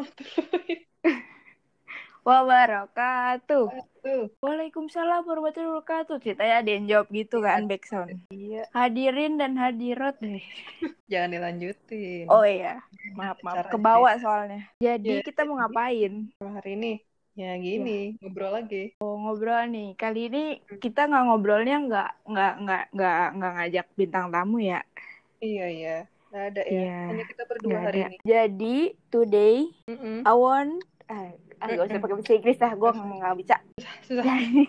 Warahmatullahi wabarakatuh. Waalaikumsalam warahmatullahi wabarakatuh. Ceritanya ada yang jawab gitu kan backsound. Iya, Hadirin dan hadirat deh. jangan dilanjutin. Oh iya, maaf maaf. Caranya Ke bawah soalnya. Jadi Iya, kita mau ngapain? Hari ini ya gini, ngobrol lagi. Oh, ngobrol nih. Kali ini kita nggak ngobrolnya nggak nggak nggak nggak nggak ngajak bintang tamu ya. Iya, iya. Nggak ada ya. Iya, Hanya kita berdua Nggak hari ada. ini. Jadi today Mm-mm. I want ah ah, nggak usah pakai bahasa Inggris dah. Gue nggak bisa. Susah. Jadi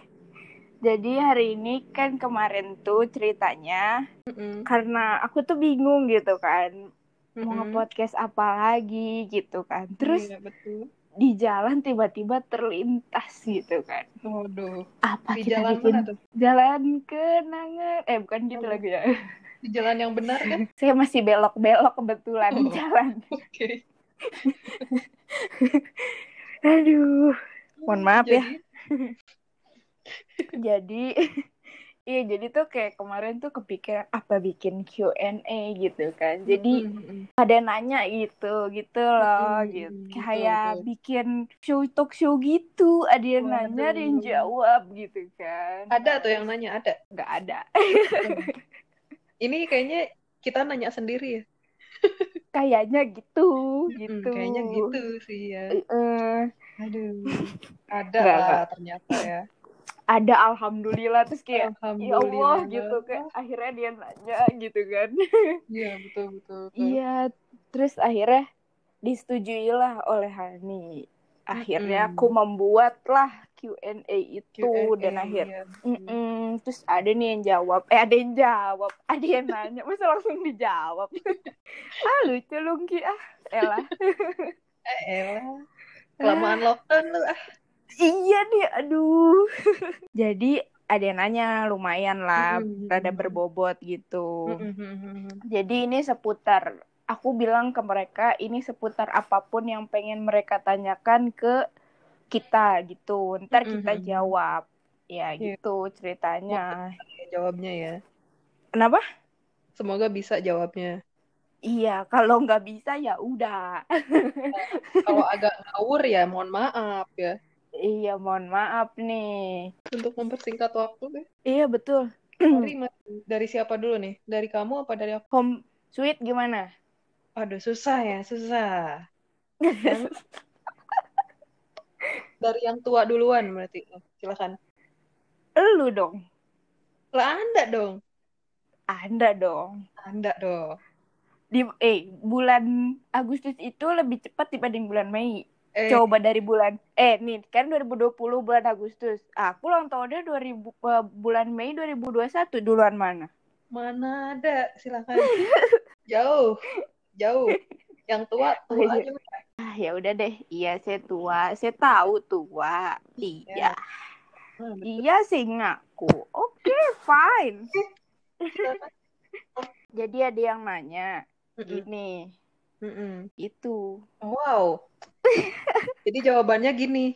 jadi hari ini kan kemarin tuh ceritanya Mm-mm. karena aku tuh bingung gitu kan mau Mm-mm. nge-podcast apa lagi gitu kan. Terus Iya, betul. di jalan tiba-tiba terlintas gitu kan. Waduh. Apa Di kita jalan bikin mana tuh? jalan kenangan? Eh bukan gitu Oh. lagi ya. Di jalan yang benar kan? Saya masih belok-belok kebetulan Oh. jalan. Oke. Aduh. Mohon maaf ya. Jadi, Jadi iya jadi tuh kayak kemarin tuh kepikiran apa bikin Q&A gitu kan. Jadi Mm-mm. ada nanya gitu gitu loh Mm-mm, gitu betul, kayak betul. bikin show talk show gitu ada yang Waduh. nanya ada yang jawab gitu kan Ada tuh yang nanya, ada. nggak ada Ini kayaknya kita nanya sendiri ya. kayaknya gitu gitu Kayaknya gitu sih ya. Eh, Aduh. Ada lah ternyata ya. ada alhamdulillah terus kayak ya Allah Alhamdulillah. gitu kayak akhirnya dia nanya gitu kan Iya, betul, betul, iya terus akhirnya disetujui lah oleh Hani akhirnya Mm-mm. aku membuatlah Q&A itu Q&A, dan akhir iya. Terus ada nih yang jawab, eh ada yang jawab, ada yang nanya, masa langsung dijawab? ah lucu lu Ki ah, elah. Eh, elah. Kelamaan lockdown lu ah. iya nih, aduh. Jadi ada yang nanya lumayan lah, Mm-mm. rada berbobot gitu. Mm-mm. Jadi ini seputar, aku bilang ke mereka ini seputar apa pun yang pengen mereka tanyakan ke kita gitu. Ntar kita Mm-mm. jawab. Ya Iya. gitu ceritanya. Jawabnya ya. Kenapa? Semoga bisa jawabnya. Iya, kalau nggak bisa ya udah. Kalau agak ngawur ya mohon maaf ya. Iya, mohon maaf nih. Untuk mempersingkat waktu deh. Iya, betul. Dari, dari siapa dulu nih? Dari kamu apa dari aku? Home sweet gimana? Aduh, susah ya, susah. Dari yang tua duluan berarti. Silakan. Lu dong. Lah Anda dong. Anda dong. Anda dong. Di eh bulan Agustus itu lebih cepat dibanding bulan Mei. Eh, Coba dari bulan eh nih kan 2020 bulan Agustus. Aku ulang tahunnya 2000 eh, bulan Mei 2021 duluan mana? mana ada? Silakan. Jauh. Jauh. Yang tua, Oh, tua iya. aja udah. Ah, ya udah deh. Iya, saya tua. Saya tahu tua. Iya. Hmm. Iya sih ngaku. Oke, fine. Silakan. Jadi ada yang nanya gini, Mm-mm. itu. Wow. Jadi jawabannya gini.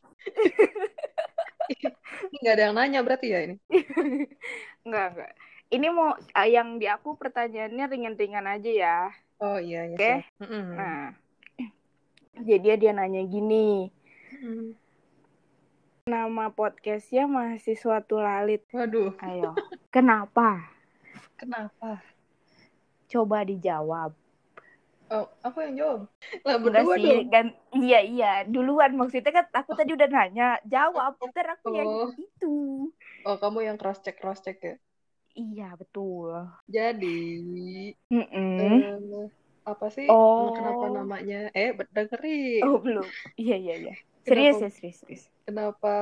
Ini nggak ada yang nanya berarti ya ini. Enggak, enggak. Ini mau ah, yang di aku pertanyaannya ringan-ringan aja ya. Oh iya ya. Oke. siap. Mm-mm. Nah, jadi dia nanya gini, Mm-mm. nama podcastnya mahasiswa Tulalit. Waduh, Ayo, kenapa? kenapa? Coba dijawab. Oh, aku yang jawab. Lah berdua sih, dong. kan iya iya, duluan maksudnya kan aku tadi udah nanya, jawab. Ntar aku yang Oh. itu. Oh, kamu yang cross check cross check ya. Iya, betul. Jadi, Mm-mm. eh, apa sih? Oh. Kenapa namanya? Eh, dengerin. Oh, belum. Iya, iya, iya. Serius Kenapa, ya, serius, serius. kenapa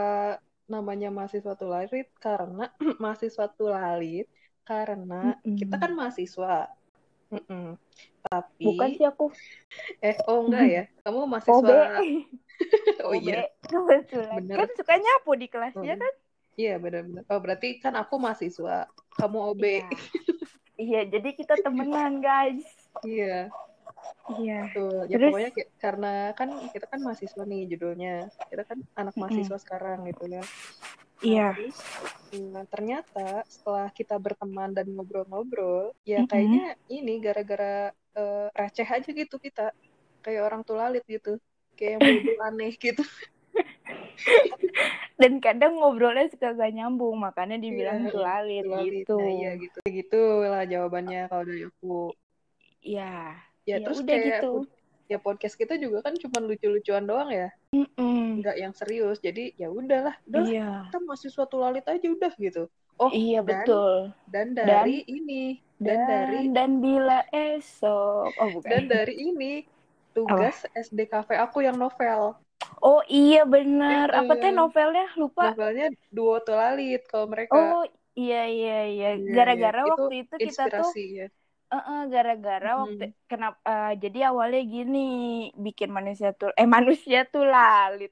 namanya mahasiswa tulalit? Karena mahasiswa tulalit karena Mm-mm. kita kan mahasiswa. Mm-mm. Tapi Bukan sih aku eh oh enggak ya. Kamu mahasiswa Oh OB. iya. Kebetulan. Bener. Kan suka nyapu di kelasnya kan? Iya, benar-benar. Oh, berarti kan aku mahasiswa, kamu OB. Iya. Iya, jadi kita temenan, guys. Iya, Iya. betul. Ya Terus? pokoknya karena kan kita kan mahasiswa nih judulnya. Kita kan anak mahasiswa sekarang gitu ya. Nah, Iya. terus, nah, ternyata setelah kita berteman dan ngobrol-ngobrol, ya Mm-mm. kayaknya ini gara-gara eh, receh aja gitu kita. kayak orang tulalit gitu kayak yang aneh gitu dan kadang ngobrolnya suka gak nyambung makanya dibilang Iya, tulalit Tulalit. gitu Nah, iya gitu gitu lah jawabannya kalau dari aku ya ya, Ya terus udah kayak gitu. ya podcast kita juga kan cuma lucu-lucuan doang ya? Mm-mm. nggak yang serius jadi ya udahlah udah iya. kita mahasiswa tulalit aja udah gitu. Oh iya dan- betul. dan dari ini dan, dari dan bila esok. Oh bukan. dan dari ini tugas SDKV aku yang novel. Oh iya benar. Itu. apa teh novelnya? Lupa. Novelnya duo tulalit kalau mereka. Oh iya iya iya. Iya, gara-gara iya. Itu waktu itu kita tuh ya eh, gara-gara Mhm. waktu kenapa eh, jadi awalnya gini bikin manusia tuh eh manusia tuh lalit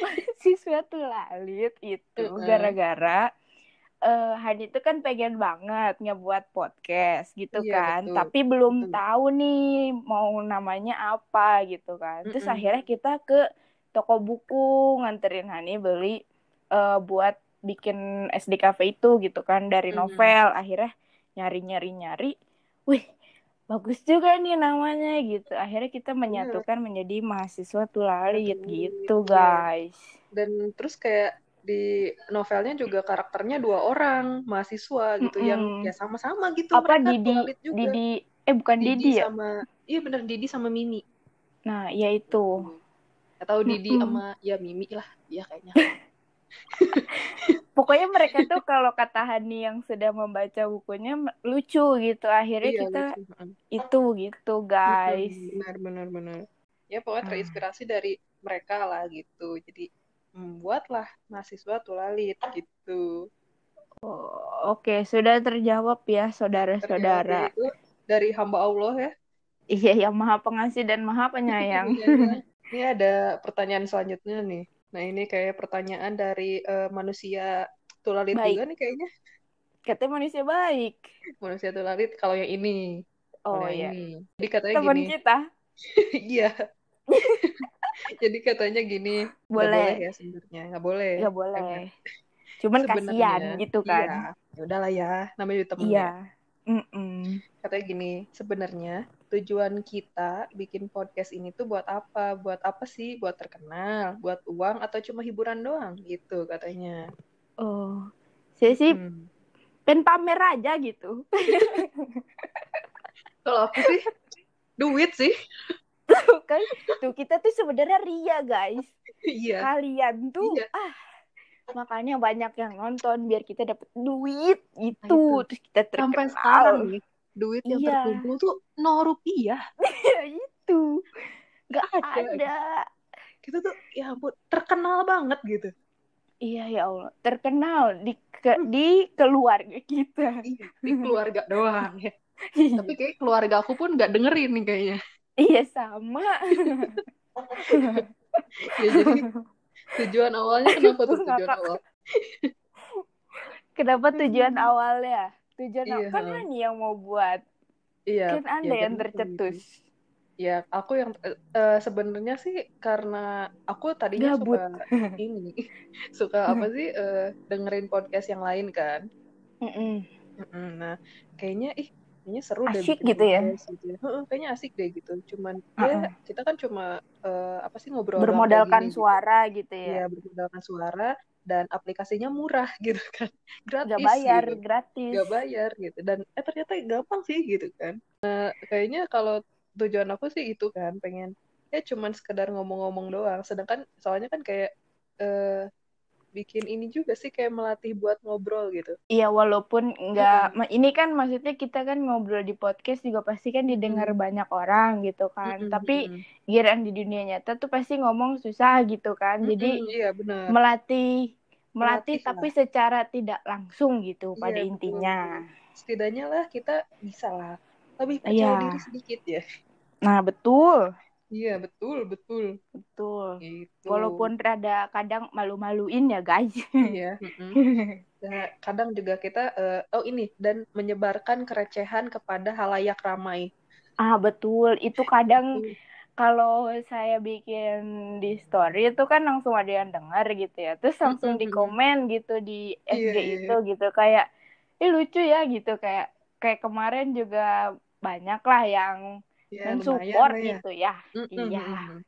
mahasiswa tuh lalit itu gara-gara eh Hani itu kan pengen banget ngebuat podcast gitu Iya, kan betul. tapi belum Betul. tahu nih mau namanya apa gitu kan terus Mm-mm. akhirnya kita ke toko buku nganterin Hani beli eh, buat bikin SDKV itu gitu kan dari Mm. novel akhirnya nyari-nyari nyari wih bagus juga nih namanya gitu. Akhirnya kita menyatukan menjadi mahasiswa tulalit Aduh, gitu iya. guys. Dan terus kayak di novelnya juga karakternya dua orang mahasiswa gitu yang Mm-mm. ya sama-sama gitu apa mereka Didi juga. Didi eh bukan Didi, Didi ya? sama iya bener Didi sama Mimi. Nah ya itu. Atau Didi Mm-mm. sama ya Mimi lah ya kayaknya pokoknya mereka tuh kalau kata Hani yang sudah membaca bukunya lucu gitu. Akhirnya iya kita lucu. Itu gitu guys. Benar benar benar. Ya pokoknya Hmm. terinspirasi dari mereka lah gitu. Jadi membuatlah mahasiswa tulalit gitu. Oh, oke. Sudah terjawab ya saudara-saudara. Dari hamba Allah ya. Iya yang maha pengasih dan maha penyayang. Iya, iya. Ini ada pertanyaan selanjutnya nih. Nah, ini kayak pertanyaan dari eh, manusia tulalit Baik. juga nih kayaknya. katanya manusia baik Manusia tulalit kalau yang ini. oh iya ini. Jadi katanya teman gini. kita Iya. Jadi katanya gini. Boleh. boleh ya sebenarnya. Nggak boleh. nggak boleh cuman Sebenarnya, kasihan gitu kan Iya. Ya udahlah ya. Namanya temen iya ya. Mm-mm. Katanya gini. Sebenarnya tujuan kita bikin podcast ini tuh buat apa? Buat apa sih? Buat terkenal? Buat uang? Atau cuma hiburan doang? Gitu katanya. oh saya sih Hmm. pengen pamer aja gitu Kalau aku sih duit sih. tuh kan tuh kita tuh sebenarnya ria guys Iya. kalian tuh Iya. ah makanya banyak yang nonton biar kita dapat duit gitu Nah, itu. terus kita terkenal Sampai sekarang nih duit yang Iya. terkumpul tuh nol rupiah. itu nggak Ada. ada Kita tuh ya ampun terkenal banget gitu. iya ya Allah terkenal di ke- di keluarga kita Iya, di keluarga doang ya. Tapi kayak keluarga aku pun nggak dengerin nih kayaknya. iya sama Ya jadi tujuan awalnya kenapa tuh tujuan awal? kenapa tujuan awalnya tujuan Iya. kan Hani yang mau buat Iya. kan anda ya, yang kenapa tercetus gitu? Ya, aku yang eh, sebenarnya sih karena aku tadinya Gabut. suka ini, suka apa sih eh, dengerin podcast yang lain kan. Mm-mm. Mm-mm. Nah, kayaknya ih, kayaknya seru deh Asyik bikin gitu ya? gitu ya. Kayaknya asik deh gitu. Cuman Heeh. ya kita kan cuma eh, apa sih ngobrol bermodalkan gini gitu. suara gitu Iya, ya bermodalkan suara dan aplikasinya murah gitu kan. Gratis nggak bayar gitu. gratis Nggak bayar gitu. Dan eh ternyata gampang sih gitu kan. Nah, kayaknya kalau tujuan aku sih itu kan pengen ya cuman sekedar ngomong-ngomong doang. Sedangkan soalnya kan kayak eh bikin ini juga sih kayak melatih buat ngobrol gitu. Iya walaupun nggak ma- ini kan maksudnya kita kan ngobrol di podcast juga pasti kan didengar banyak orang gitu kan. Mm-mm, Tapi mm-mm. giliran di dunia nyata tuh pasti ngomong susah gitu kan. Jadi Mm-mm, iya benar. melatih melatih Melatih tapi lah. secara tidak langsung gitu Iya, pada betul, intinya. Setidaknya lah kita bisa lah lebih percaya Iya. diri sedikit ya. Nah, betul. Iya betul betul. Betul. Gitu. Walaupun rada kadang malu-maluin ya, guys. iya. mm-mm. Dan kadang juga kita eh, oh ini dan menyebarkan kerecehan kepada halayak ramai. ah, betul. Itu kadang kalau saya bikin di story itu kan langsung ada yang dengar gitu ya terus langsung di komen gitu di Iya, SG iya. itu gitu kayak ih lucu ya gitu kayak kayak kemarin juga banyak lah yang Ya, mensupport lumayan ya. gitu ya Mm-mm, iya mm-mm.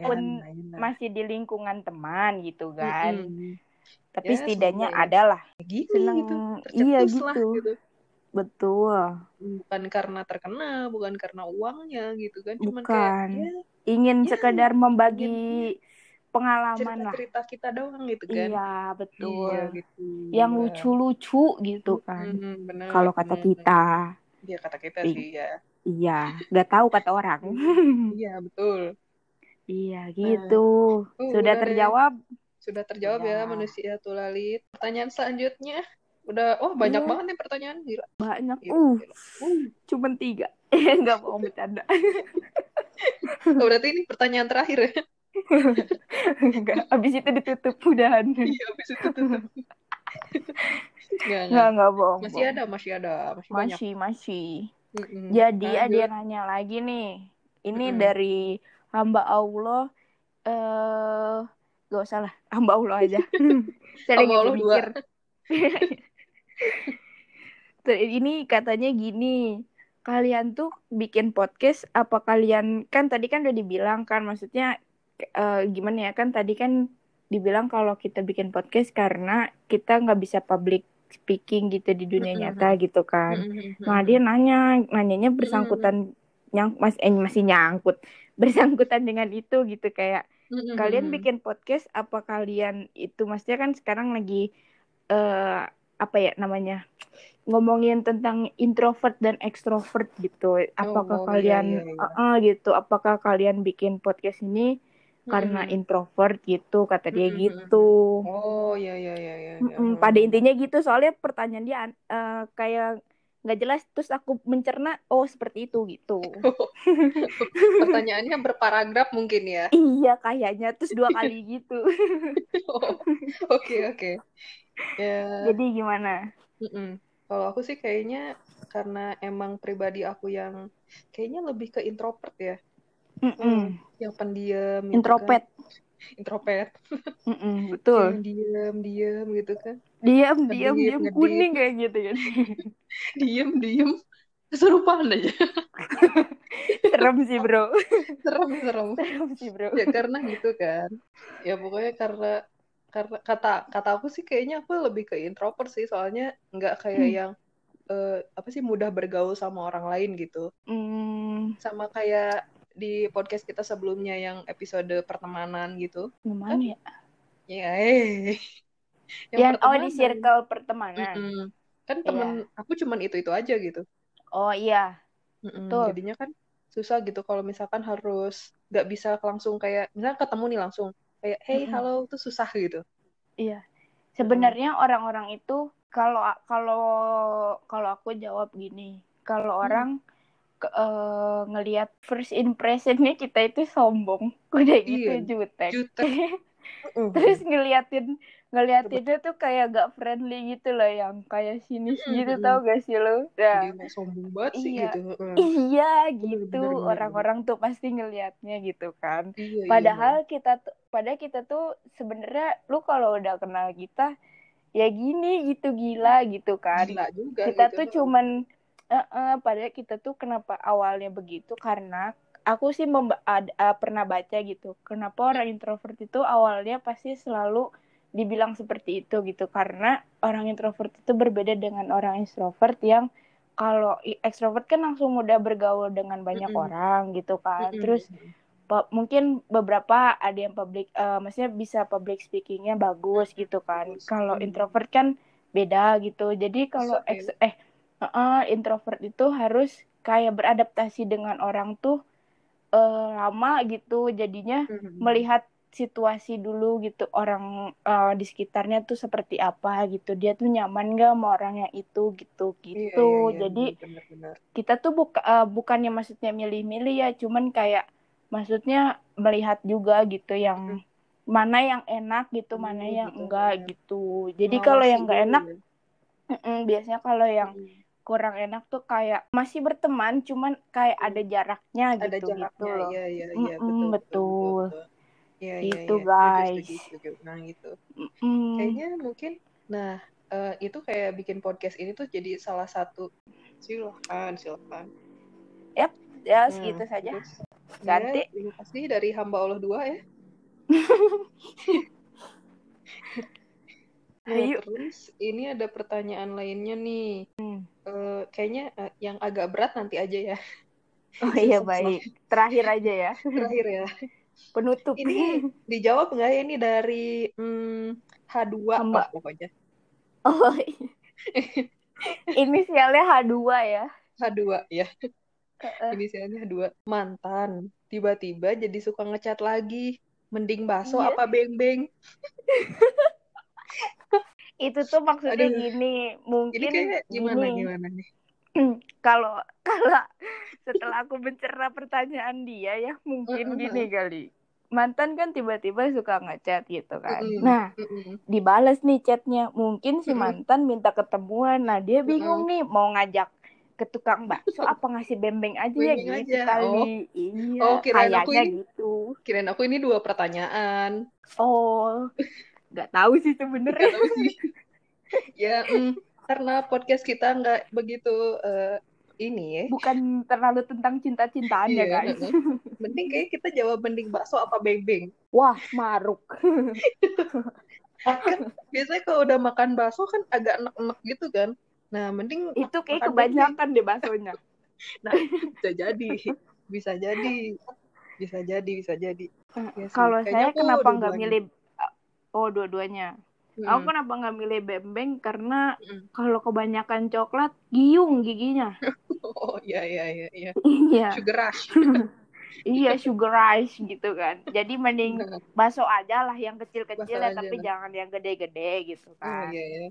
Ya, walaupun lumayan lah. masih di lingkungan teman gitu kan Mm-mm. tapi Ya, setidaknya ya. ada lah Gini seneng gitu, iya lah gitu gitu. betul Bukan karena terkenal, bukan karena uangnya gitu kan, cuman kayak bukan ya ingin Ya, sekedar ingin membagi pengalaman lah cerita-cerita kita doang gitu kan. iya betul Iya gitu. yang lucu-lucu gitu kan Mm-mm, bener, kalau kata kita Iya kata kita Ih. sih ya. Iya nggak tahu kata orang Iya betul. iya gitu Uh, sudah udah terjawab Sudah terjawab Udah. ya manusia tulalit. Pertanyaan selanjutnya udah oh banyak Iya. banget nih pertanyaan gila. banyak Gila, uh gila. Uh, cuman tiga nggak mau bercanda oh, berarti ini pertanyaan terakhir ya. Enggak, abis itu ditutup udahan. Iya, habis itu tuh. Enggak, Enggak, enggak bohong. Masih ada, masih ada, masih, banyak. Masih, Mm-mm. Jadi ada Lanjut. yang nanya lagi nih. Ini Mm-mm. dari hamba Allah eh gak usah lah, hamba Allah aja. Lagi Hamba Allah dua. ini katanya gini, kalian tuh bikin podcast apa kalian kan tadi kan udah dibilang kan maksudnya eh, gimana ya kan tadi kan dibilang kalau kita bikin podcast karena kita nggak bisa public speaking gitu di dunia Mm-mm. nyata gitu kan. Mm-mm. Nah dia nanya, nanyanya bersangkutan nyang mas eh, masih nyangkut, bersangkutan dengan itu gitu kayak Mm-mm. kalian bikin podcast apa kalian itu maksudnya kan sekarang lagi eh apa ya namanya ngomongin tentang introvert dan extrovert gitu. Apakah Oh, kalian iya, iya, iya. eh, eh, gitu? Apakah kalian bikin podcast ini karena introvert gitu kata dia Mm-mm. gitu. Oh, iya iya iya iya. iya. Mm-mm, pada intinya gitu soalnya pertanyaan dia eh, kayak nggak jelas terus aku mencerna oh seperti itu gitu Pertanyaannya berparagraf mungkin ya. iya kayaknya terus dua kali gitu Oh, Oke oke. Ya. jadi gimana mm-mm. Kalau aku sih kayaknya karena emang pribadi aku yang kayaknya lebih ke introvert ya, Mm-mm. yang pendiam gitu introvert kan. Introvert. Mm-mm, betul Yang diam diam gitu kan. diam diam ngedip. kuning kayak gitu kan Diem diem. Keserupaan aja. serem sih bro Serem serem. serem sih bro ya karena gitu kan ya pokoknya karena karena kata kata aku sih kayaknya aku lebih ke introvert sih soalnya nggak kayak Hmm. yang eh, apa sih mudah bergaul sama orang lain gitu hmm, sama kayak di podcast kita sebelumnya yang episode pertemanan gitu gimana ya ya eh yang oh di circle pertemanan Mm-mm. kan Iya. temen aku cuman itu itu aja gitu oh iya Mm-mm. Betul. jadinya kan susah gitu kalau misalkan harus nggak bisa langsung kayak misalnya ketemu nih langsung kayak hey Mm-mm. halo tuh susah gitu Iya. Sebenarnya orang-orang itu kalau kalau kalau aku jawab gini, kalau Hmm. orang ke- eh, ngelihat first impressionnya kita itu sombong, udah gitu Iya, jutek. jutek. Terus ngeliatin ngeliatinnya tuh kayak gak friendly gitu loh, yang kayak sinis Mm, gitu tau gak sih lo? Nah, sombong banget sih Iya. gitu. Mm. iya gitu orang-orang tuh pasti ngelihatnya gitu kan. Iya, iya, Padahal kita tuh, padahal kita tuh sebenarnya lu kalau udah kenal kita ya gini gitu gila gitu kan. gila juga Kita gitu. tuh cuman eh eh, padahal kita tuh kenapa awalnya begitu karena aku sih memba- ad- eh, pernah baca gitu. Kenapa orang introvert itu awalnya pasti selalu dibilang seperti itu gitu karena orang introvert itu berbeda dengan orang extrovert yang kalau extrovert kan langsung mudah bergaul dengan banyak Mm-mm. orang gitu kan. Mm-mm. Terus pa- mungkin beberapa ada yang public eh, maksudnya bisa public speakingnya bagus gitu kan kalau Hmm. introvert kan beda gitu jadi kalau ex- eh eh, introvert itu harus kayak beradaptasi dengan orang tuh eh, lama gitu jadinya Mm. melihat situasi dulu gitu orang eh, di sekitarnya tuh seperti apa gitu dia tuh nyaman gak sama orangnya itu gitu Iya, gitu iya, iya, jadi benar-benar. kita tuh buka, eh, bukannya maksudnya milih-milih ya, cuman kayak maksudnya melihat juga gitu yang mana yang enak gitu, Hmm, mana yang enggak gitu. Jadi kalau Ngawasi yang enggak enak, mm-mm, biasanya kalau yang Mm. Kurang enak tuh kayak masih berteman, cuman kayak ada jaraknya Hmm. ada gitu gitu jaraknya loh. iya iya iya Mm-mm, betul betul betul. betul iya Gitu, iya iya setuju guys. setuju setuju nah gitu Mm, kayaknya mungkin nah eh, itu kayak bikin podcast ini tuh jadi salah satu silakan silakan Yap. Ya, Nah, segitu saja. terus, Ganti. ya, terima kasih dari hamba Allah dua ya. Nah, Ayo. terus ini ada pertanyaan lainnya nih. Hmm. Eh, kayaknya eh, yang agak berat nanti aja ya. Oh iya baik. Terakhir aja ya. Terakhir ya. Penutup. Ini dijawab nggak ya ini dari hmm, H2 Hamba. lah pokoknya. Oh. iya. Inisialnya H2 ya. H2 ya. Heeh. Inisialnya H2. Mantan. Tiba-tiba jadi suka ngechat lagi. Mending bakso Iya. apa beng-beng? Itu tuh maksudnya Aduh. gini, Ini mungkin kayak gimana gini. gimana nih? kalau kalau setelah aku mencerna pertanyaan dia ya mungkin Mm-mm. gini kali mantan kan tiba-tiba suka ngechat gitu kan Mm-mm. nah dibales nih chatnya mungkin si mantan minta ketemuan nah dia bingung nih mau ngajak ke tukang bakso apa ngasih bembeng aja ya gitu aja. kali iya Oh, kirain aku ini- gitu Kirain aku ini dua pertanyaan. oh nggak tahu sih sebenarnya tahu sih. ya, mm, karena podcast kita nggak begitu eh, ini ya. bukan terlalu tentang cinta-cintaan ya Iya, guys. Mending kayak kita jawab mending bakso apa beng-beng. wah maruk Kan biasanya kalau udah makan bakso kan agak enek-enek gitu kan. Nah, mending itu kayak kebanyakan deh baksonya bisa jadi. Bisa jadi. Bisa jadi, bisa jadi. Iya sih. Kalau saya kenapa nggak milih oh dua-duanya. Mm. Aku kenapa nggak milih bembeng karena Mm. kalau kebanyakan coklat giung giginya. Oh, iya, iya, iya. iya. iya, Sugar rush. iya sugarize gitu kan. Jadi mending bakso aja lah yang kecil-kecil ya, aja. tapi jangan yang gede-gede gitu oh, kan. iya, iya.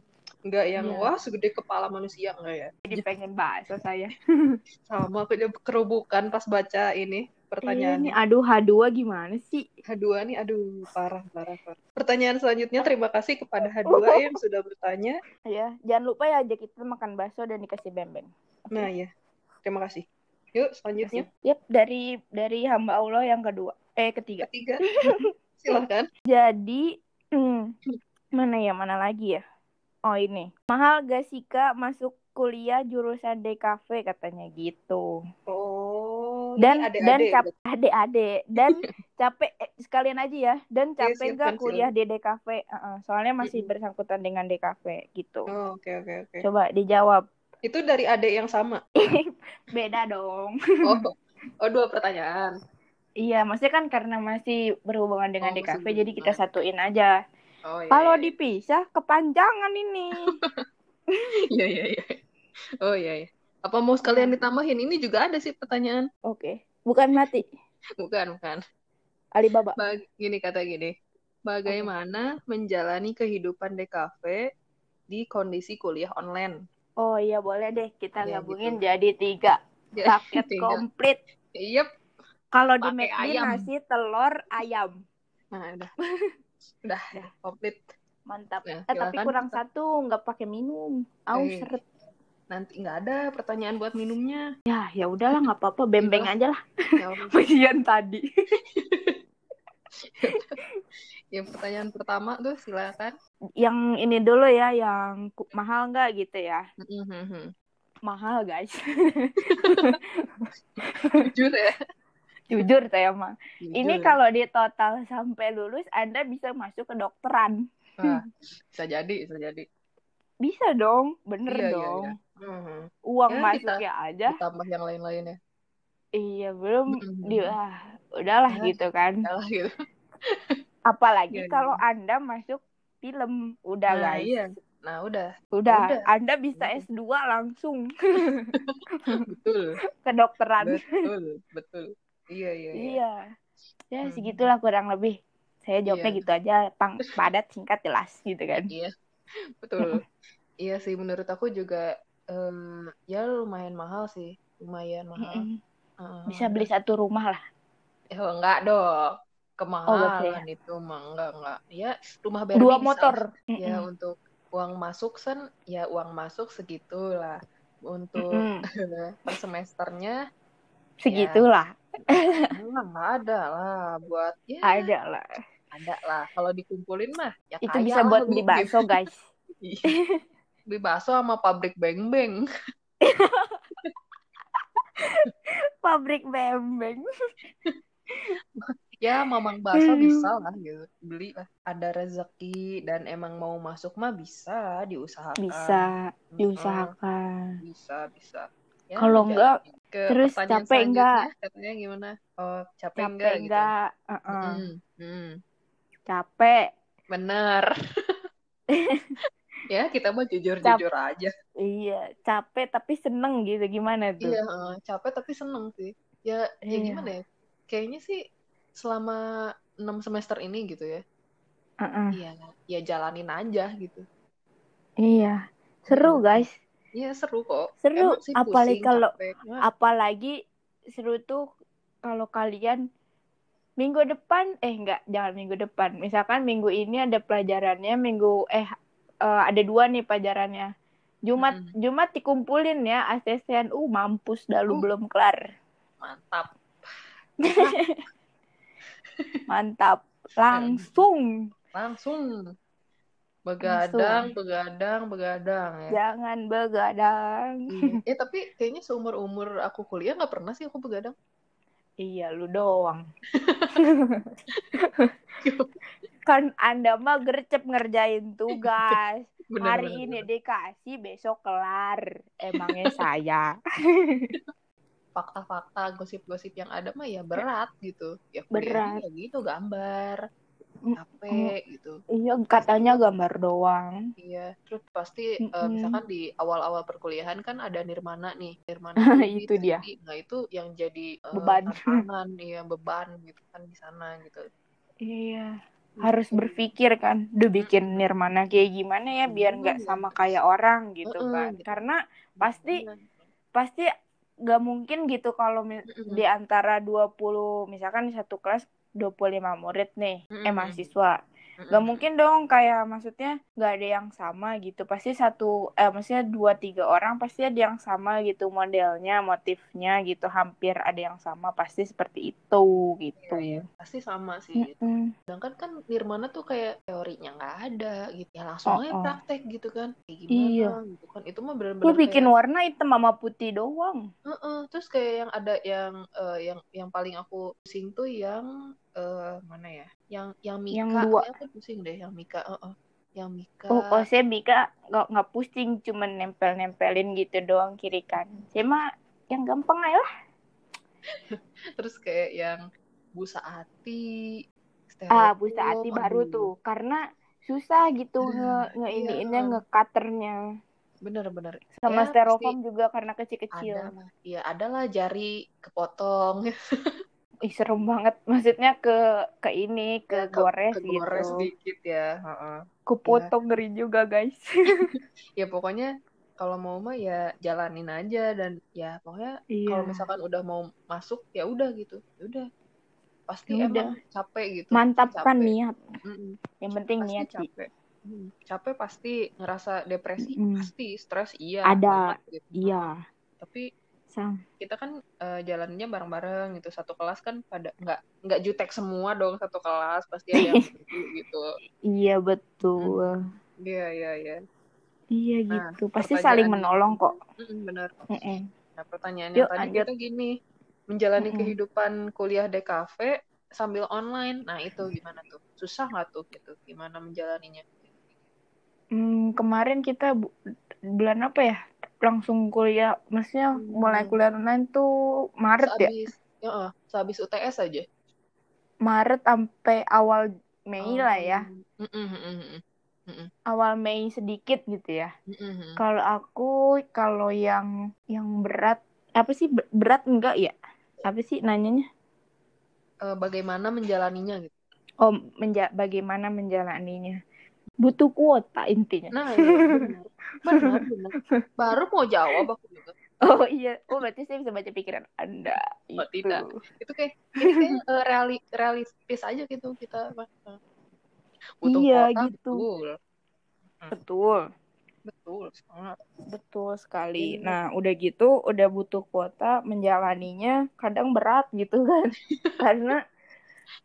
Enggak yang, Iya. wah segede kepala manusia, enggak ya? Jadi pengen bakso saya. Sama aku kerubukan pas baca ini pertanyaannya. nih, aduh H2 gimana sih? H2 nih, aduh, parah, parah, parah. Pertanyaan selanjutnya, terima kasih kepada H2 yang sudah bertanya. Ya, jangan lupa ya ajak kita makan bakso dan dikasih bembeng. Nah, ya, terima kasih. Yuk, selanjutnya, Yap, dari dari hamba Allah yang kedua, eh ketiga. ketiga. Silahkan. Jadi, hmm, mana ya, mana lagi ya? Oh ini, mahal gak sih kak masuk kuliah jurusan DKV katanya gitu. Oh, Dan dan adik-adik. cap adik-adik dan capek eh, sekalian aja ya. Dan Iya, capek gak kuliah di DKV? Uh-uh, soalnya masih bersangkutan dengan DKV gitu. Oh, oke, oke, oke. Coba dijawab. Itu dari adik yang sama. Beda dong. Oh, oh dua pertanyaan. Iya, maksudnya kan karena masih berhubungan dengan Oh, DKV, jadi kita satuin aja. Oh, iya, Kalau iya. dipisah kepanjangan ini. Iya, iya, iya. Oh, iya, iya. Apa mau sekalian ditambahin? Ini juga ada sih pertanyaan. Oke, bukan mati. Bukan, bukan. Alibaba. Bag- gini kata gini. Bagaimana menjalani kehidupan DKV di kondisi kuliah online? Oh iya boleh deh kita Ya, gabungin gitu. jadi tiga paket tiga. komplit. Yep. Kalau di McD nasi, telur, ayam. Nah, udah. Udah, Udah. komplit. Mantap. Nah, eh tapi kurang satu, nggak pakai minum. Aus Eh. seret. Nanti nggak ada pertanyaan buat minumnya. Ya, ya udahlah nggak apa-apa, bembeng Iya. aja lah. Ya. Bagian tadi. yang pertanyaan pertama tuh silakan. Yang ini dulu ya, yang ku- mahal nggak gitu ya? Mhm. Mahal guys. Jujur ya. Jujur saya mah. Ini kalau di total sampai lulus, Anda bisa masuk ke dokteran. Wah, bisa jadi, bisa jadi. Bisa dong, bener Iya, iya, dong. iya. Mhm. Uang Ya, masuknya aja. Ditambah yang lain-lain ya. Iya, belum Mhm. di ah, udahlah Ya. gitu kan. Salah gitu. Apalagi Iya, iya. kalau Anda masuk film, udah Nah, guys. iya. Nah, udah. Udah, Udah. Anda bisa Udah. S2 langsung Betul. ke dokteran. Betul, betul. Iya, iya, iya. Iya. Ya, Hmm. segitulah kurang lebih. Saya jawabnya Iya. gitu aja, pang padat, singkat, jelas gitu kan. Iya, betul. iya sih, menurut aku juga em, ya lumayan mahal sih, lumayan mahal. Mm-mm. Heeh. Bisa beli satu rumah lah. Eh, oh, enggak dong, kemahalan Oh, itu mah enggak enggak. Ya rumah Barbie Dua bisa. motor. Ya Mm-mm. untuk uang masuk sen, ya uang masuk segitulah. Untuk Mm-mm. per semesternya Segitulah. Enggak ada lah buat ya Ada lah. ada lah. Kalau dikumpulin mah ya Itu bisa buat Bu, beli gitu. bakso, guys. Iya. Beli bakso sama pabrik beng-beng. pabrik bembeng ya mamang bakso Hmm. bisa lah gitu beli lah ada rezeki dan emang mau masuk mah bisa diusahakan bisa diusahakan bisa bisa Ya, Kalau enggak, ke terus capek enggak? katanya gimana oh capek, capek enggak, enggak, gitu Heeh. Mm, mm. capek benar ya kita mah jujur jujur aja iya capek tapi seneng gitu gimana tuh iya capek tapi seneng sih ya ya Iya. gimana ya kayaknya sih selama enam semester ini gitu ya Heeh. Iya, ya jalanin aja gitu. iya seru Mm. guys Iya seru kok. Seru, sih apalagi kalau- apalagi seru tuh kalau kalian minggu depan eh enggak jangan minggu depan. Misalkan minggu ini ada pelajarannya minggu eh eh, ada dua nih pelajarannya. Jumat Mm-mm. Jumat dikumpulin ya ASSN uh mampus dah lu Uh. belum kelar. Mantap. mantap. Langsung. Langsung begadang, begadang, begadang ya. jangan begadang Iya. Eh tapi kayaknya seumur umur aku kuliah nggak pernah sih aku begadang. iya lu doang kan anda mah gercep ngerjain tugas Bener, hari bener, ini bener. dikasih besok kelar emangnya saya Fakta-fakta, gosip-gosip yang ada mah ya berat gitu. Ya Berat. ya gitu gambar, capek gitu. iya katanya gambar doang Iya, terus pasti eh, Mm-mm. misalkan di awal-awal perkuliahan kan ada nirmana nih, nirmana ini, Itu dia. Nah itu yang jadi eh, Beban. tantangan, iya beban gitu kan di sana gitu. iya harus Gitu. berpikir kan duh bikin nirmana kayak gimana ya biar nggak Iya. sama kayak orang gitu kan karena pasti Iya. pasti nggak mungkin gitu kalau di antara 20 misalkan di satu kelas 25 murid nih eh Mm-mm. mahasiswa Mm-mm. Gak mungkin dong kayak maksudnya gak ada yang sama gitu. Pasti satu eh maksudnya dua tiga orang pasti ada yang sama gitu modelnya, motifnya gitu. Hampir ada yang sama pasti seperti itu gitu. Iya, iya. Pasti sama sih. gitu. Mm-mm. Sedangkan kan nirmana tuh kayak teorinya nggak ada gitu. Ya langsung aja Oh, oh. praktek gitu kan. Kayak gimana Iya. gitu kan. Itu mah Lu benar-benar bikin kayak warna hitam sama putih doang. Heeh, terus kayak yang ada yang eh, yang yang paling aku pusing tuh yang eh, mana ya? Yang yang Mika, Yang dua. ya aku pusing deh yang Mika, heeh. Yang Mika. Oh, oh saya Mika nggak nggak pusing, cuman nempel-nempelin gitu doang kiri kan. Saya mah yang gampang aja lah. Terus kayak yang Busa Ati, Ah, busa hati baru aduh. tuh, karena susah gitu nge nge iya. iniinnya nge cutternya Bener-bener. sama Ya, styrofoam juga karena kecil-kecil. ada. Iya, adalah jari kepotong. Ih, serem banget. Maksudnya ke ke ini, ke, Ya, ke- gores, kegores gitu. dikit ya. heeh. Kepotong ngeri juga, guys. Ya pokoknya kalau mau mah ya jalanin aja dan ya pokoknya Iya. kalau misalkan udah mau masuk ya udah gitu ya udah pasti Ya emang capek gitu Mantapkan capek. niat. Mm-mm. Yang penting pasti niat sih. capek Hmm, capek pasti ngerasa depresi Mm-mm. pasti stres iya Ada. banget gitu. Iya. tapi Sang. kita kan eh, jalannya bareng-bareng gitu satu kelas kan pada nggak nggak jutek semua dong satu kelas pasti ada yang gitu Iya, betul. iya iya iya Iya Nah, gitu. Pasti saling menolong kok. Bener. Nah, pertanyaan Yuk, tadi lanjut. kita gini, menjalani Mm-mm. kehidupan kuliah di kafe sambil online. Nah, itu gimana tuh? Susah nggak tuh gitu? Gimana menjalaninya? Hmm, kemarin kita bu- bulan apa ya? Langsung kuliah. Maksudnya Hmm. mulai kuliah online tuh Maret ya? Sehabis, ya, eh, sehabis UTS aja. Maret sampai awal Mei lah ya. Oh, mm-mm, mm-mm, Awal Mei sedikit gitu ya. mm-mm. Kalau aku kalau yang yang berat apa sih Ber- berat enggak ya? Apa sih nanyanya? Eh, bagaimana menjalaninya gitu? Oh, menja bagaimana menjalaninya? Butuh kuota intinya. Nah, iya, benar. Benar, benar. Baru mau jawab aku juga. Oh iya, oh berarti saya bisa baca pikiran Anda. Oh, Itu. tidak. Itu kayak ini kayak eh, reali, realistis aja gitu kita. Butuh Iya, kuota, gitu. betul. Betul. Betul, sangat. Betul sekali. Iya. Nah, udah gitu, udah butuh kuota, menjalaninya kadang berat gitu kan. Karena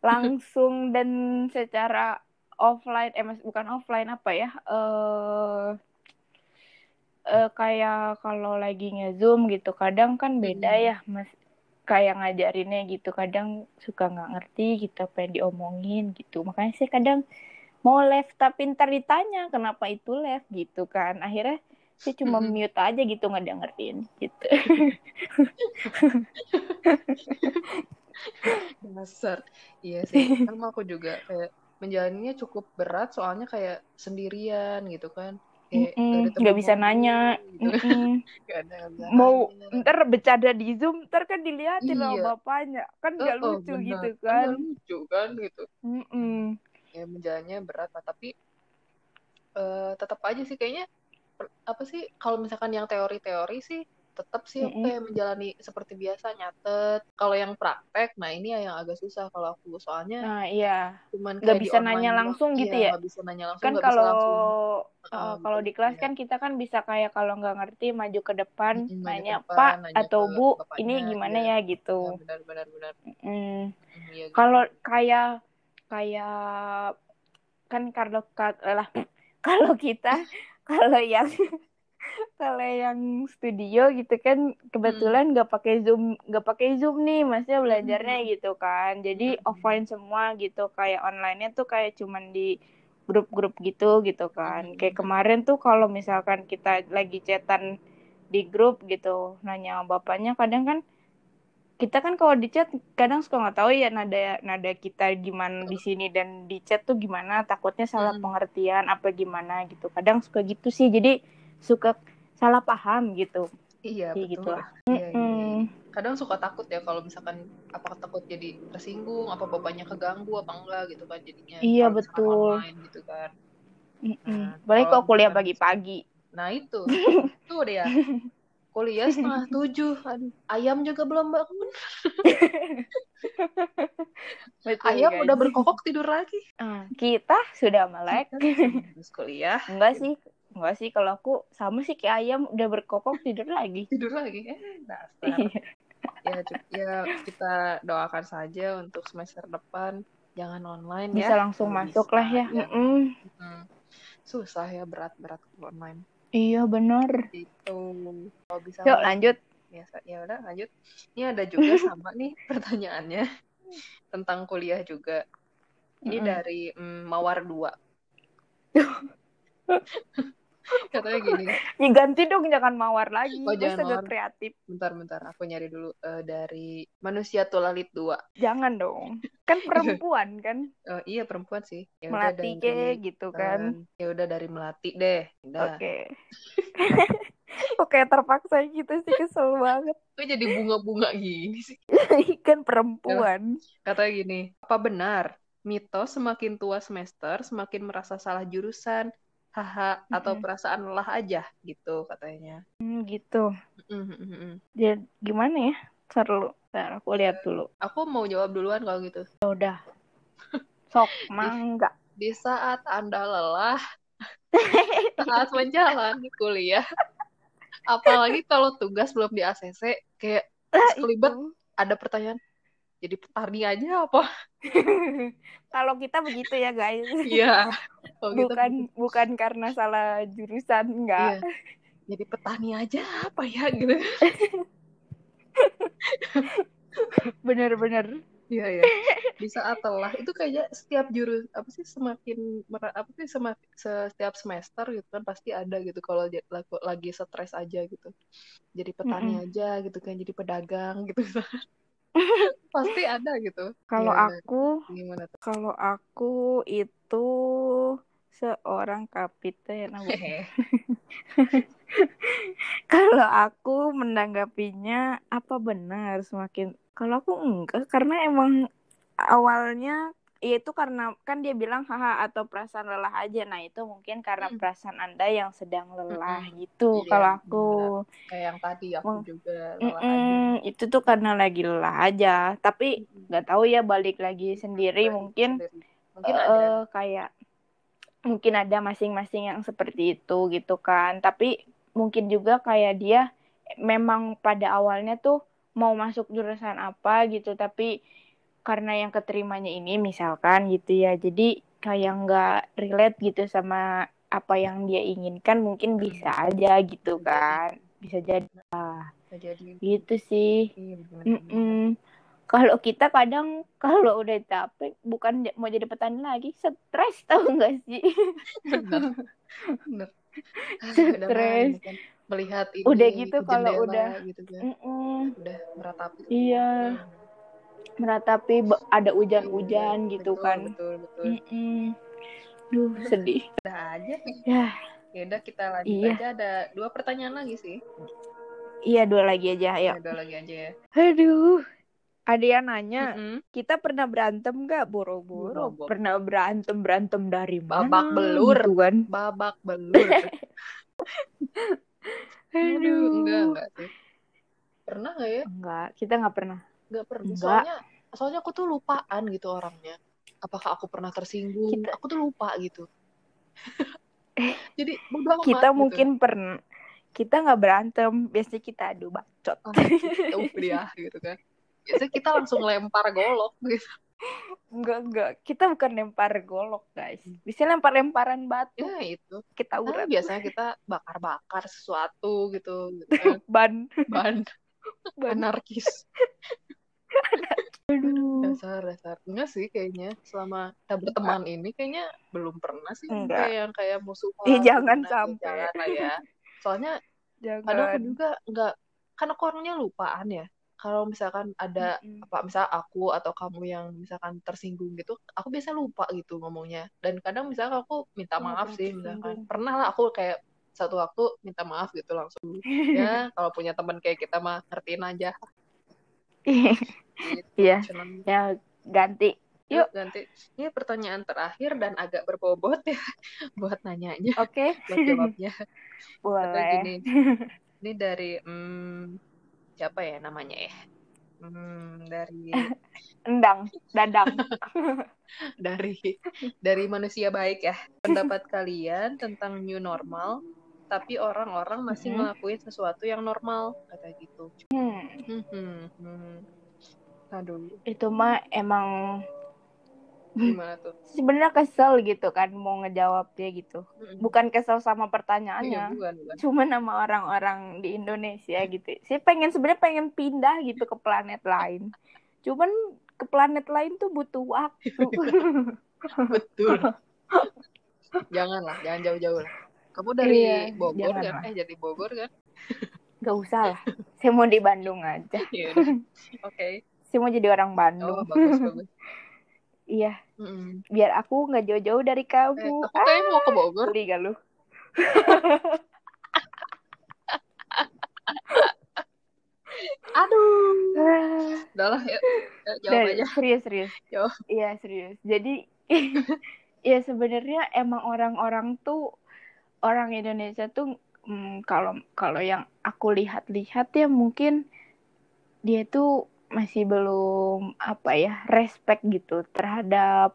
langsung dan secara offline, eh bukan offline apa ya? Eh eh, kayak kalau lagi nge-zoom gitu kadang kan beda Mm-mm. ya mas kayak ngajarinnya gitu kadang suka nggak ngerti gitu apa yang diomongin gitu makanya sih kadang mau left tapi ntar ditanya kenapa itu left gitu kan akhirnya saya cuma Mm-mm. mute aja gitu nggak dengerin gitu Dasar. Iya sih. Kan aku juga kayak menjalaninya cukup berat soalnya kayak sendirian gitu kan. Kayak nggak bisa ngobrol nanya gitu. Gak ada bisa mau nanya. ntar bercanda di zoom ntar kan diliatin sama Iya. bapaknya kan Oh, gak oh, lucu benar. gitu Kan kan gak lucu kan gitu. Ya menjalannya berat lah. Tapi eh tetap aja sih kayaknya apa sih kalau misalkan yang teori-teori sih tetap sih aku Mm-mm. kayak menjalani seperti biasa nyatet. Kalau yang praktek, nah ini yang agak susah kalau aku soalnya nah iya cuman nggak bisa nanya langsung gitu Iya, ya nggak bisa nanya langsung, kan kalau uh, uh, kalau di kelas iya. kan kita kan bisa kayak kalau nggak ngerti maju ke depan ke nanya depan, pak nanya atau bu bapaknya, ini gimana iya. ya gitu Ya, benar benar benar. Mm. Hmm, iya gitu. kalau kayak kayak kan kalau ka- lah kalau kita kalau yang kalau yang studio gitu kan kebetulan nggak pakai zoom nggak pakai zoom nih maksudnya belajarnya Mm-mm. gitu kan jadi Mm-mm. offline semua gitu kayak online-nya tuh kayak cuman di grup-grup gitu gitu kan kayak Mm-mm. kemarin tuh kalau misalkan kita lagi chatan di grup gitu nanya bapaknya kadang kan kita kan kalau di chat kadang suka nggak tahu ya nada nada kita gimana di sini dan di chat tuh gimana takutnya salah Mm-mm. pengertian apa gimana gitu kadang suka gitu sih jadi suka salah paham gitu Iya Kayak betul. gitu lah. Iya, iya, iya. Kadang suka takut ya kalau misalkan apa takut jadi tersinggung, apa bapaknya keganggu apa enggak gitu kan jadinya Iya, betul. online gitu kan. Nah, Balik kalau kok kuliah pagi-pagi Nah itu, itu dia. Kuliah setengah tujuh, ayam juga belum bangun. Betul, Ayam guys. udah berkokok tidur lagi. Ah, kita sudah melek Terus kuliah enggak sih enggak sih kalau aku sama sih kayak ayam udah berkokok tidur lagi tidur lagi. Eh, dasar. ya, ya kita doakan saja untuk semester depan jangan online bisa ya. langsung Kalau masuk bisa, lah ya ya. Hmm. Susah ya berat-berat online. iya bener Itu kalau bisa yuk lanjut biasa. Ya udah lanjut. Ini ada juga sama nih pertanyaannya tentang kuliah juga. Ini Mm-mm. dari mm, Mawar 2. Katanya gini, ya ganti dong jangan mawar lagi. Oh, udah mawar. kreatif. Bentar-bentar aku nyari dulu eh, dari Manusia Tulalit 2. jangan dong. Kan perempuan kan? Eh, iya perempuan sih. Ya melati dari ke gitu kan. Ya udah dari Melati deh. Oke. Oke terpaksa gitu sih kesel banget. Kok jadi bunga-bunga gini sih? kan perempuan. Katanya gini, apa benar? Mitos semakin tua semester semakin merasa salah jurusan, haha, atau Mm-mm. perasaan lelah aja gitu katanya. Hmm, gitu Mm-mm-mm. ya gimana ya seru Ntar aku lihat dulu Aku mau jawab duluan kalau gitu. Ya udah sok mangga Di saat Anda lelah, saat menjalani kuliah, apalagi kalau tugas belum di ACC, kayak itu. ada pertanyaan, jadi petani aja apa? kalau kita begitu ya guys Iya. Kalau gitu, bukan bukan karena salah jurusan enggak iya. Jadi petani aja apa ya gitu. bener-bener Iya iya. Di saat telah itu kayaknya setiap jurus apa sih semakin apa sih semakin setiap semester gitu kan pasti ada gitu kalau lagi stres aja gitu. Jadi petani aja gitu kan jadi pedagang gitu. Pasti ada gitu. kalau Iya, aku kalau aku itu seorang kapiten kalau aku menanggapinya apa benar semakin kalau aku enggak karena emang awalnya ya itu karena kan dia bilang haha atau perasaan lelah aja nah itu mungkin karena Hmm. perasaan anda yang sedang lelah Mm-mm. gitu Iya, kalau aku Kayak yang tadi aku Meng- juga lelah aja. Mm-mm, itu tuh karena lagi lelah aja tapi nggak tahu ya balik lagi sendiri Balik mungkin sendiri. mungkin eh, ada kayak mungkin ada masing-masing yang seperti itu gitu kan tapi mungkin juga kayak dia memang pada awalnya tuh mau masuk jurusan apa gitu tapi karena yang keterimanya ini misalkan gitu ya jadi kayak nggak relate gitu sama apa yang dia inginkan mungkin bisa aja gitu kan bisa jadi ah, Bisa jadi gitu sih bener. Mm-mm. kalau kita kadang kalau udah capek bukan mau jadi petani lagi stres tau gak sih bener bener Ah, Stres. kan. melihat ini Udah gitu kalau udah- gitu kan Mm-mm. udah meratapi iya meratapi ada hujan-hujan Iya, gitu betul, kan betul betul Mm-mm. Duh, sedih. udah aja Ya, ya udah kita lanjut Iya. aja ada dua pertanyaan lagi sih iya dua lagi aja, ya ayo. dua lagi aja ya Aduh, ada yang nanya, Mm-mm. kita pernah berantem gak boro-boro? Pernah berantem berantem dari mana? Babak belur. Gitu kan? babak belur Aduh, Aduh, enggak enggak sih pernah nggak ya Enggak, kita nggak pernah. Nggak pernah Enggak. soalnya soalnya aku tuh lupaan gitu orangnya apakah aku pernah tersinggung Kita- aku tuh lupa gitu jadi bodo amat Kita gitu. mungkin pernah. Kita nggak berantem, biasanya kita adu bacot. Ah, gitu, udah gitu kan biasanya kita langsung lempar golok gitu Enggak, enggak. Kita bukan lempar golok, guys. Bisa lempar-lemparan batu. ya itu Kita Nah, urat. biasanya kita bakar-bakar sesuatu gitu, gitu kan. Ban. ban Ban. anarkis Aduh. dasar dasar enggak sih kayaknya selama kita berteman ini kayaknya belum pernah sih Enggak. kayak yang kayak musuhan Ih, jangan sampai. jangan ya soalnya kadang aku Jangan. juga enggak kan aku orangnya lupaan ya kalau misalkan ada Mm-mm. apa misal aku atau kamu yang misalkan tersinggung gitu aku biasa lupa gitu ngomongnya dan kadang misalkan aku minta maaf sih misalkan pernah lah aku kayak satu waktu minta maaf gitu langsung ya kalau punya teman kayak kita mah ngertiin aja Iya. Cuman ya ganti. Yuk Yuk. ganti. Ini pertanyaan terakhir dan agak berbobot ya buat nanyanya, Oke, buat jawabnya. Boleh. gini, ini dari hmm, siapa ya namanya ya? Hmm, dari Endang, dadang. dari dari manusia baik ya. Pendapat kalian tentang new normal, tapi orang-orang masih Mhm. ngelakuin sesuatu yang normal kata gitu. Hmm, Hmm, hmm, hmm. Aduh, itu mah emang gimana tuh? sebenarnya kesel gitu kan mau ngejawabnya gitu. Mm-mm. Bukan kesel sama Iya, pertanyaannya. bukan, bukan. Cuma nama orang-orang di Indonesia gitu. Saya pengen sebenarnya pengen pindah gitu ke planet lain. Cuman ke planet lain tuh butuh waktu. Betul. Janganlah, jangan jauh-jauh lah. Kamu dari Iya, Bogor kan? Eh, jadi Bogor kan? Gak usah lah. Saya mau di Bandung aja. Iya. Oke. Saya mau jadi orang Oh, Bandung. bagus, bagus. Iya, Mm-mm. biar aku nggak jauh-jauh dari Eh, kamu. aku kayaknya mau ke Bogor. Geli gak lu? Aduh. Ah, Udah lah, ya. Ya, jawab dari- aja. serius serius. Jawab. Iya serius. Jadi ya sebenarnya emang orang-orang tuh orang Indonesia tuh mm, kalau kalau yang aku lihat-lihat ya mungkin dia tuh masih belum apa ya respect gitu terhadap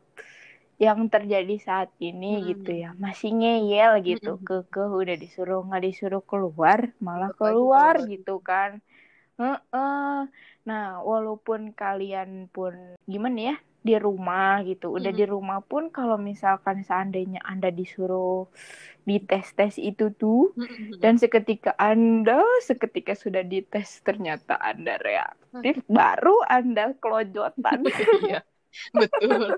yang terjadi saat ini Hmm. gitu ya masih ngeyel gitu Mm-mm. ke udah disuruh nggak disuruh keluar malah keluar. gitu kan Heeh. Nah, walaupun kalian pun gimana ya di rumah gitu, udah Mhm. di rumah pun kalau misalkan seandainya Anda disuruh dites-tes itu tuh Mm-mm. dan seketika Anda seketika sudah dites ternyata Anda reaktif, baru Anda kelojotan. Iya, betul.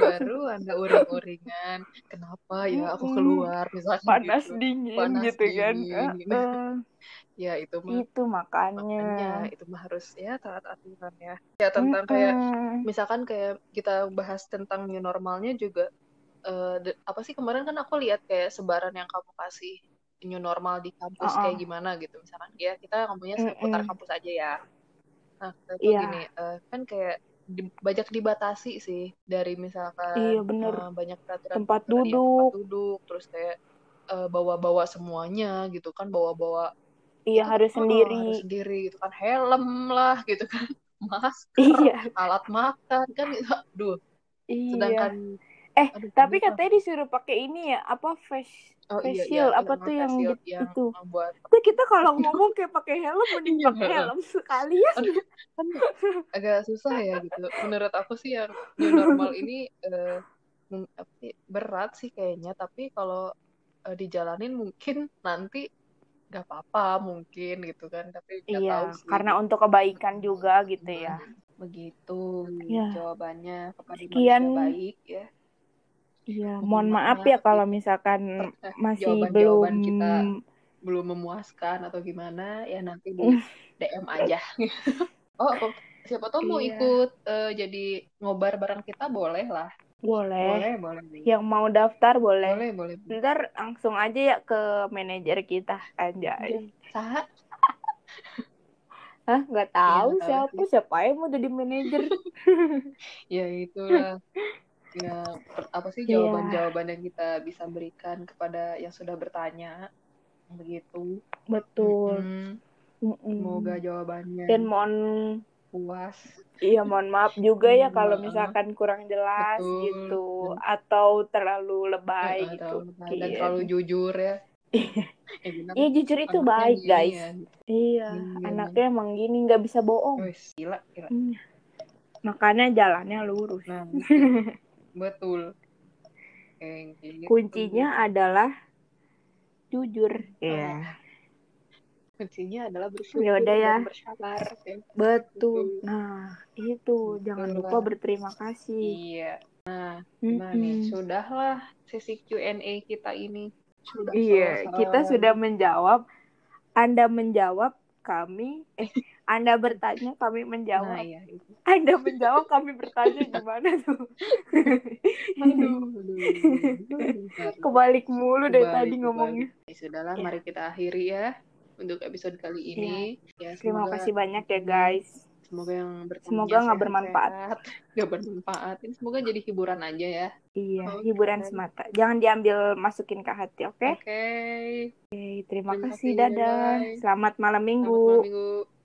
Baru Anda uring-uringan. Kenapa ya aku keluar misalkan Panas gitu. dingin Panas gitu kan. dingin. Heeh. Ya, itu mah Itu makanya makanya. itu mah harus ya taat aturan ya. Ya tentang kayak misalkan kayak kita bahas tentang new normalnya juga eh, de- apa sih kemarin kan aku lihat kayak sebaran yang kamu kasih new normal di kampus Uh-uh. kayak gimana gitu misalkan ya kita ngomongnya seputar Mm-mm. kampus aja ya nah itu Iya. gini eh, kan kayak di- banyak dibatasi sih dari misalkan Iya, bener. eh, banyak peraturan Tempat peraturan, iya, duduk. tempat duduk terus kayak eh, bawa-bawa semuanya gitu kan bawa-bawa Iya itu, harus oh, sendiri. harus sendiri gitu kan helm lah gitu kan masker Iya. alat makan kan aduh Iya. sedangkan Eh, aduh tapi katanya disuruh pakai ini ya, apa face oh iya iya shield, apa tuh yang gitu- yang itu. membuat Tapi kita kalau ngomong kayak pakai helm mending Iya, pakai helm sekalian. Aduh, kan agak susah ya gitu menurut aku sih yang new normal ini sih, berat sih kayaknya tapi kalau uh, dijalanin mungkin nanti nggak apa-apa mungkin gitu kan tapi Iya, tahu sih karena untuk kebaikan juga gitu ya. begitu Ya. jawabannya kepada Sekian. baik ya Iya, Mohon maaf ya kalau misalkan Eh, masih jawaban-jawaban belum kita belum memuaskan atau gimana ya nanti di DM aja oh apa- siapa tahu mau Iya. ikut eh, jadi ngobar bareng kita boleh lah boleh. boleh boleh. Yang mau daftar boleh. boleh boleh Ntar langsung aja ya ke manajer kita anjay. Saha? Hah, nggak tahu Iya, tahu siapa siapa yang mau jadi manajer. ya itulah ya apa sih Iya. jawaban-jawaban yang kita bisa berikan kepada yang sudah bertanya begitu Betul. Mm-mm. Mm-mm. semoga jawabannya Dan mohon puas Iya, mohon maaf juga ya Hmm, kalau misalkan kurang jelas Betul. gitu atau terlalu lebay Eh, gitu. atau- dan terlalu jujur ya ya benar Iya jujur itu baik gini guys. ya. Iya, Gini, anaknya emang gini nggak bisa bohong. Wes, gila gila Iya. Makanya jalannya lurus. nah betul Kayak gitu. Kuncinya adalah jujur. Oh. Iya. kuncinya adalah bersyukur Ya udah ya. dan bersabar ya. Betul. Nah, itu jangan Betul lupa lah. berterima kasih. iya nah nih sudahlah sesi Q&A kita ini sudah Iya, kita sudah menjawab. Anda menjawab, kami eh Anda bertanya, kami nah menjawab. iya itu. Anda menjawab, kami bertanya gimana tuh? aduh, aduh, aduh. Kebalik mulu dari Kebalik, tadi kebalik. ngomongnya. Ya sudahlah, Ya. mari kita akhiri ya untuk episode kali ini. Ya, Terima semoga- kasih banyak ya guys. Semoga yang bertanya Semoga nggak sehat-sehat, bermanfaat. nggak bermanfaat. Ini semoga jadi hiburan aja ya. Iya, Oke. hiburan semata. Jangan diambil masukin ke hati, oke? Oke. Oke, terima, Terima kasih, kasih, dadah. Selamat malam Selamat minggu. malam minggu.